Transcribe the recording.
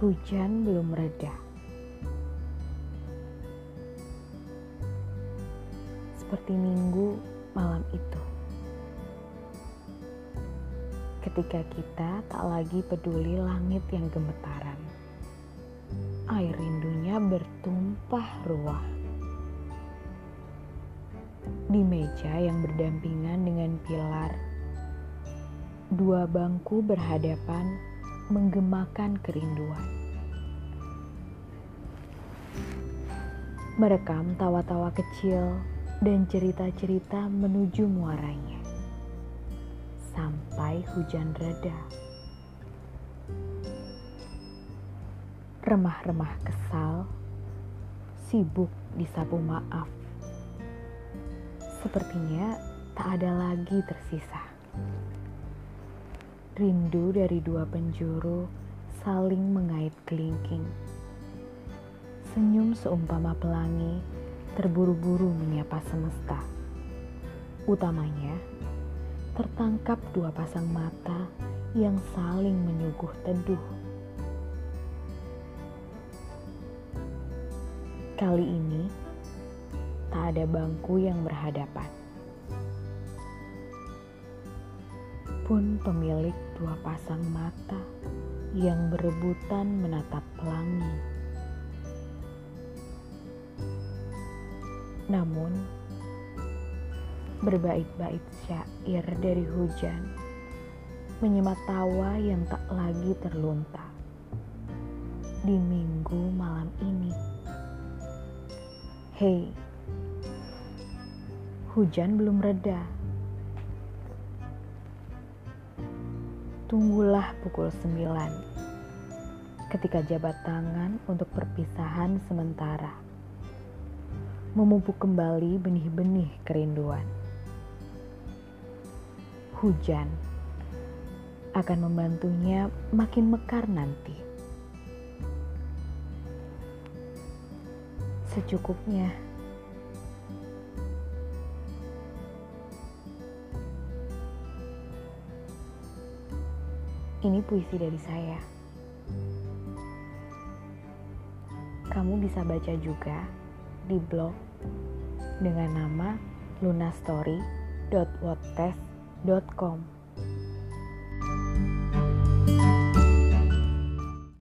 Hujan belum reda. Seperti minggu malam itu. Ketika kita tak lagi peduli langit yang gemetaran. Air rindunya bertumpah ruah. Di meja yang berdampingan dengan pilar, dua bangku berhadapan menggemakan kerinduan. Merekam tawa-tawa kecil dan cerita-cerita menuju muaranya. Sampai hujan reda. Remah-remah kesal, sibuk disapu maaf. Sepertinya tak ada lagi tersisa. Rindu dari dua penjuru saling mengait kelingking. Senyum seumpama pelangi terburu-buru menyapa semesta. Utamanya, tertangkap dua pasang mata yang saling menyuguh teduh. Kali ini, tak ada bangku yang berhadapan. Pun pemilik dua pasang mata yang berebutan menatap pelangi. Namun, berbait-bait syair dari hujan menyemat tawa yang tak lagi terlunta di minggu malam ini. Hei, hujan belum reda. Tunggulah pukul sembilan ketika jabat tangan untuk perpisahan sementara memupuk kembali benih-benih kerinduan. Hujan akan membantunya makin mekar nanti. Secukupnya. Ini puisi dari saya. Kamu bisa baca juga di blog dengan nama lunastory.wordpress.com.